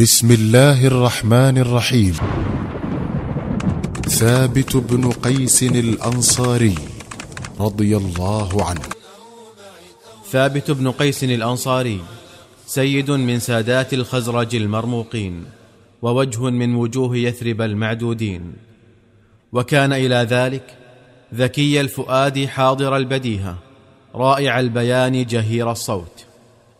بسم الله الرحمن الرحيم. ثابت بن قيس الأنصاري رضي الله عنه. ثابت بن قيس الأنصاري سيد من سادات الخزرج المرموقين ووجه من وجوه يثرب المعدودين. وكان إلى ذلك ذكي الفؤاد حاضر البديهة رائع البيان جهير الصوت.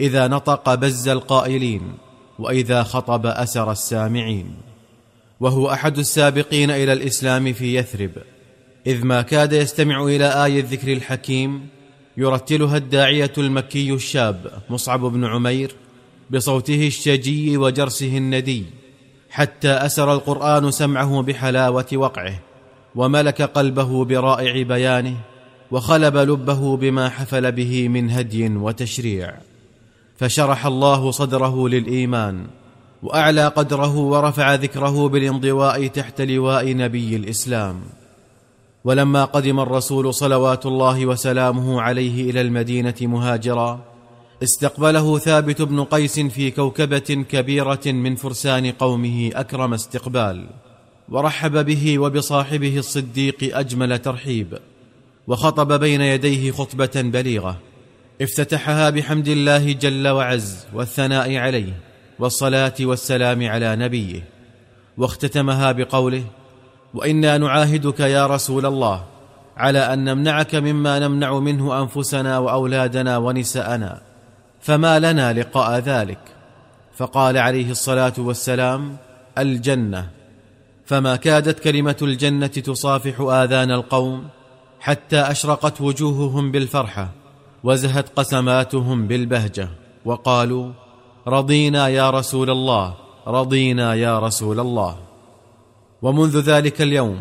إذا نطق بز القائلين وإذا خطب أسر السامعين. وهو أحد السابقين إلى الإسلام في يثرب. إذ ما كاد يستمع إلى آي الذكر الحكيم يرتلها الداعية المكي الشاب مصعب بن عمير بصوته الشجي وجرسه الندي حتى أسر القرآن سمعه بحلاوة وقعه وملك قلبه برائع بيانه وخلب لبه بما حفل به من هدي وتشريع. فشرح الله صدره للإيمان وأعلى قدره ورفع ذكره بالانضواء تحت لواء نبي الإسلام. ولما قدم الرسول صلوات الله وسلامه عليه إلى المدينة مهاجرا استقبله ثابت بن قيس في كوكبة كبيرة من فرسان قومه أكرم استقبال ورحب به وبصاحبه الصديق أجمل ترحيب وخطب بين يديه خطبة بليغة. افتتحها بحمد الله جل وعز والثناء عليه والصلاة والسلام على نبيه واختتمها بقوله وإنا نعاهدك يا رسول الله على أن نمنعك مما نمنع منه أنفسنا وأولادنا ونساءنا فما لنا لقاء ذلك فقال عليه الصلاة والسلام الجنة فما كادت كلمة الجنة تصافح آذان القوم حتى أشرقت وجوههم بالفرحة وزهت قسماتهم بالبهجة وقالوا رضينا يا رسول الله رضينا يا رسول الله. ومنذ ذلك اليوم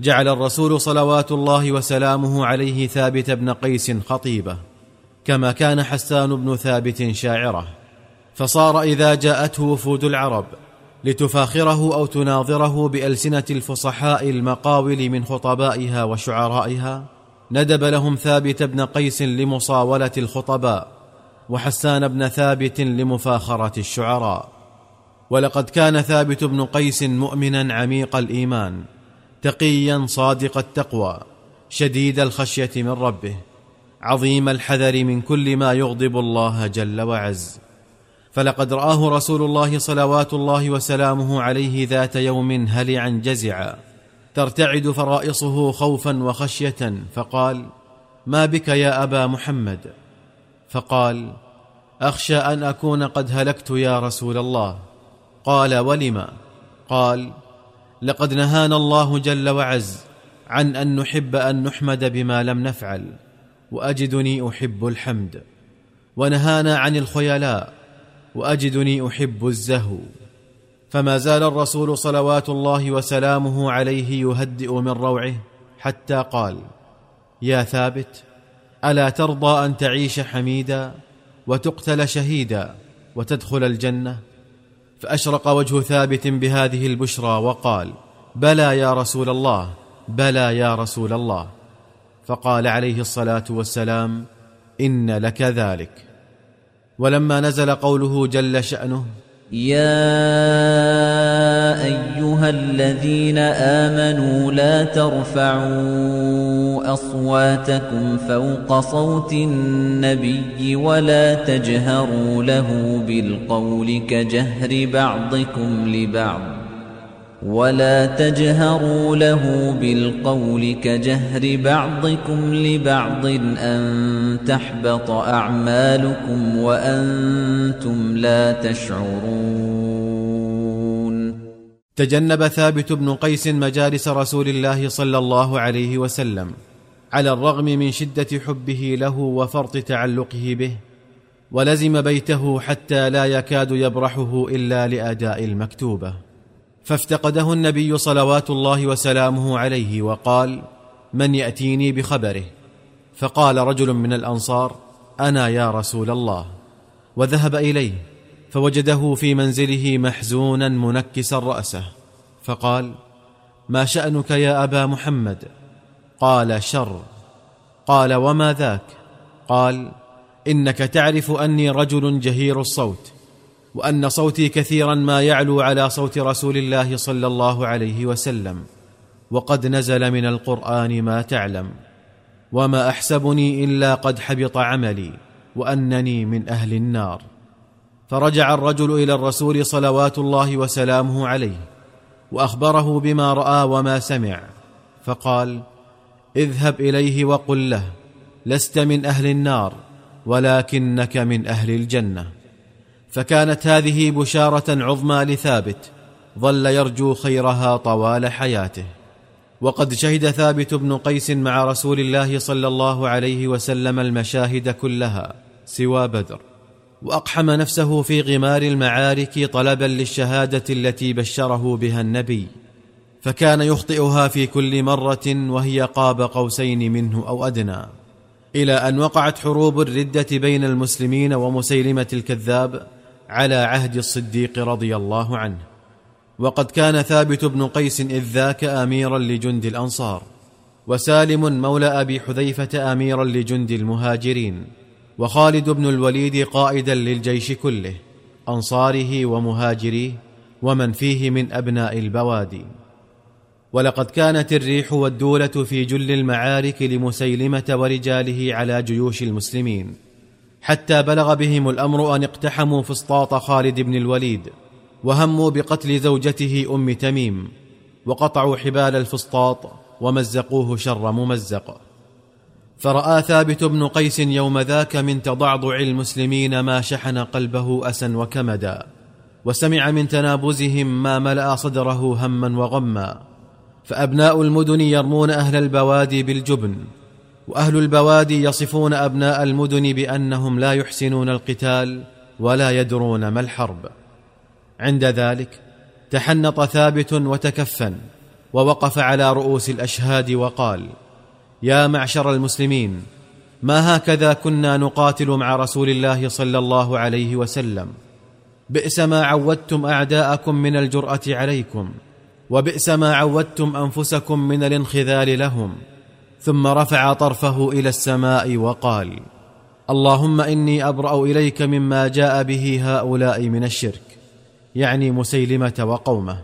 جعل الرسول صلوات الله وسلامه عليه ثابت بن قيس خطيبة كما كان حسان بن ثابت شاعره. فصار إذا جاءته وفود العرب لتفاخره أو تناظره بألسنة الفصحاء المقاول من خطبائها وشعرائها ندب لهم ثابت بن قيس لمصاولة الخطباء وحسان بن ثابت لمفاخرة الشعراء. ولقد كان ثابت بن قيس مؤمنا عميق الإيمان تقيا صادق التقوى شديد الخشية من ربه عظيم الحذر من كل ما يغضب الله جل وعز. فلقد رآه رسول الله صلوات الله وسلامه عليه ذات يوم هلعا جزعا. ترتعد فرائصه خوفا وخشيه فقال ما بك يا أبا محمد؟ فقال أخشى أن أكون قد هلكت يا رسول الله. قال ولم؟ قال لقد نهانا الله جل وعز عن أن نحب أن نحمد بما لم نفعل وأجدني أحب الحمد ونهانا عن الخيلاء وأجدني أحب الزهو. فما زال الرسول صلوات الله وسلامه عليه يهدئ من روعه حتى قال يا ثابت ألا ترضى أن تعيش حميدا وتقتل شهيدا وتدخل الجنه فأشرق وجه ثابت بهذه البشرى وقال بلى يا رسول الله بلى يا رسول الله. فقال عليه الصلاة والسلام إن لك ذلك. ولما نزل قوله جل شأنه يا أيها الذين آمنوا لا ترفعوا أصواتكم فوق صوت النبي ولا تجهروا له بالقول كجهر بعضكم لبعض. ولا تجهروا له بالقول كجهر بعضكم لبعض أن تحبط أعمالكم وأنتم لا تشعرون. تجنب ثابت بن قيس مجالس رسول الله صلى الله عليه وسلم على الرغم من شدة حبه له وفرط تعلقه به ولزم بيته حتى لا يكاد يبرحه إلا لأداء المكتوبة. فافتقده النبي صلوات الله وسلامه عليه وقال من يأتيني بخبره؟ فقال رجل من الأنصار أنا يا رسول الله. وذهب إليه فوجده في منزله محزونا منكسا رأسه فقال ما شأنك يا أبا محمد؟ قال شر. قال وما ذاك؟ قال إنك تعرف أني رجل جهير الصوت. وأن صوتي كثيرا ما يعلو على صوت رسول الله صلى الله عليه وسلم. وقد نزل من القرآن ما تعلم. وما أحسبني إلا قد حبط عملي وأنني من أهل النار. فرجع الرجل إلى الرسول صلوات الله وسلامه عليه وأخبره بما رأى وما سمع. فقال اذهب إليه وقل له لست من أهل النار ولكنك من أهل الجنة. فكانت هذه بشارة عظمى لثابت ظل يرجو خيرها طوال حياته. وقد شهد ثابت بن قيس مع رسول الله صلى الله عليه وسلم المشاهد كلها سوى بدر وأقحم نفسه في غمار المعارك طلبا للشهادة التي بشره بها النبي. فكان يخطئها في كل مرة وهي قاب قوسين منه أو أدنى. إلى أن وقعت حروب الردة بين المسلمين ومسيلمة الكذاب على عهد الصديق رضي الله عنه. وقد كان ثابت بن قيس إذ ذاك أميرا لجند الأنصار وسالم مولى أبي حذيفة أميرا لجند المهاجرين وخالد بن الوليد قائدا للجيش كله أنصاره ومهاجريه ومن فيه من أبناء البوادي. ولقد كانت الريح والدولة في جل المعارك لمسيلمة ورجاله على جيوش المسلمين. حتى بلغ بهم الأمر أن اقتحموا فسطاط خالد بن الوليد وهموا بقتل زوجته أم تميم وقطعوا حبال الفسطاط ومزقوه شر ممزق. فرأى ثابت بن قيس يوم ذاك من تضعضع المسلمين ما شحن قلبه أسا وكمدا وسمع من تنابزهم ما ملأ صدره هما وغما. فأبناء المدن يرمون أهل البوادي بالجبن وأهل البوادي يصفون أبناء المدن بأنهم لا يحسنون القتال ولا يدرون ما الحرب. عند ذلك تحنط ثابت وتكفن ووقف على رؤوس الأشهاد وقال يا معشر المسلمين ما هكذا كنا نقاتل مع رسول الله صلى الله عليه وسلم؟ بئس ما عودتم أعداءكم من الجرأة عليكم وبئس ما عودتم أنفسكم من الانخذال لهم ثم رفع طرفه إلى السماء وقال اللهم إني أبرأ إليك مما جاء به هؤلاء من الشرك يعني مسيلمة وقومه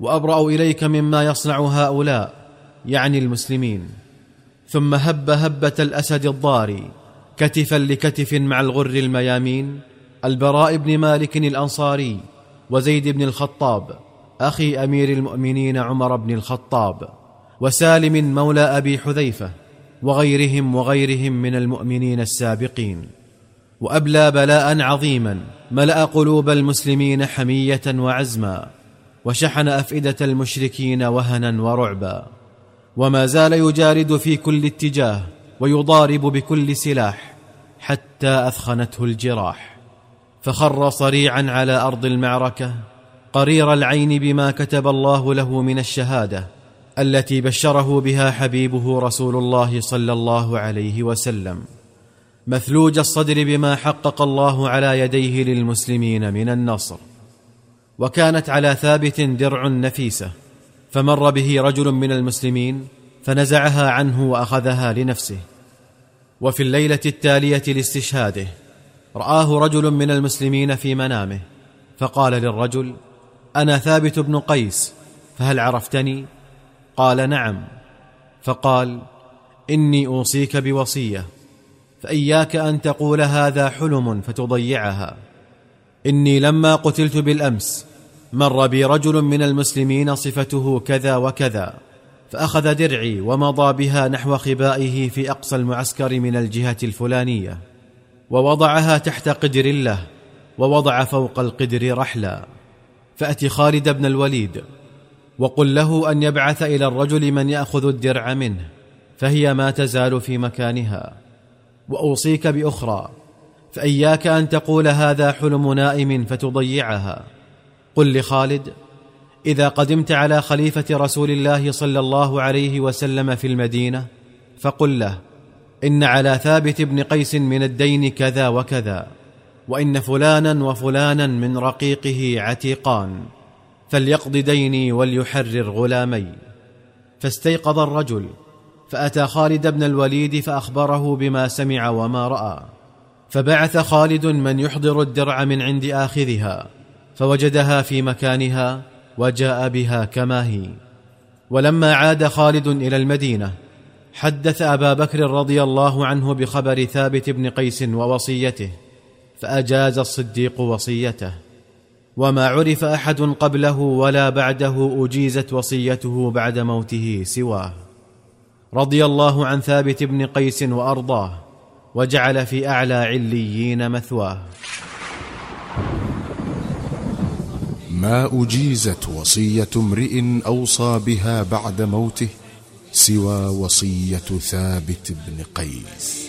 وأبرأ إليك مما يصنع هؤلاء يعني المسلمين. ثم هب هبة الأسد الضاري كتفا لكتف مع الغر الميامين البراء بن مالك الأنصاري وزيد بن الخطاب أخي أمير المؤمنين عمر بن الخطاب. وسالم مولى أبي حذيفة وغيرهم وغيرهم من المؤمنين السابقين وأبلى بلاء عظيما ملأ قلوب المسلمين حمية وعزما وشحن أفئدة المشركين وهنا ورعبا وما زال يجارد في كل اتجاه ويضارب بكل سلاح حتى أثخنته الجراح فخر صريعا على أرض المعركة قرير العين بما كتب الله له من الشهادة التي بشره بها حبيبه رسول الله صلى الله عليه وسلم. مثلوج الصدر بما حقق الله على يديه للمسلمين من النصر. وكانت على ثابت درع نفيسة فمر به رجل من المسلمين فنزعها عنه وأخذها لنفسه. وفي الليلة التالية لاستشهاده رآه رجل من المسلمين في منامه فقال للرجل أنا ثابت بن قيس فهل عرفتني؟ قال نعم. فقال إني أوصيك بوصية فإياك أن تقول هذا حلم فتضيعها. إني لما قتلت بالأمس مر بي رجل من المسلمين صفته كذا وكذا فأخذ درعي ومضى بها نحو خبائه في أقصى المعسكر من الجهة الفلانية ووضعها تحت قدر له ووضع فوق القدر رحلا. فات خالد بن الوليد وقل له أن يبعث إلى الرجل من يأخذ الدرع منه فهي ما تزال في مكانها. وأوصيك بأخرى فإياك أن تقول هذا حلم نائم فتضيعها. قل لخالد إذا قدمت على خليفة رسول الله صلى الله عليه وسلم في المدينة فقل له إن على ثابت بن قيس من الدين كذا وكذا وإن فلانا وفلانا من رقيقه عتيقان. فليقض ديني وليحرر غلامي. فاستيقظ الرجل فأتى خالد بن الوليد فأخبره بما سمع وما رأى. فبعث خالد من يحضر الدرع من عند آخذها فوجدها في مكانها وجاء بها كما هي. ولما عاد خالد إلى المدينة حدث أبا بكر رضي الله عنه بخبر ثابت بن قيس ووصيته فأجاز الصديق وصيته. وما عرف أحد قبله ولا بعده أجيزت وصيته بعد موته سواه. رضي الله عن ثابت بن قيس وأرضاه وجعل في أعلى عليين مثواه. ما أجيزت وصية امرئ أوصى بها بعد موته سوى وصية ثابت بن قيس.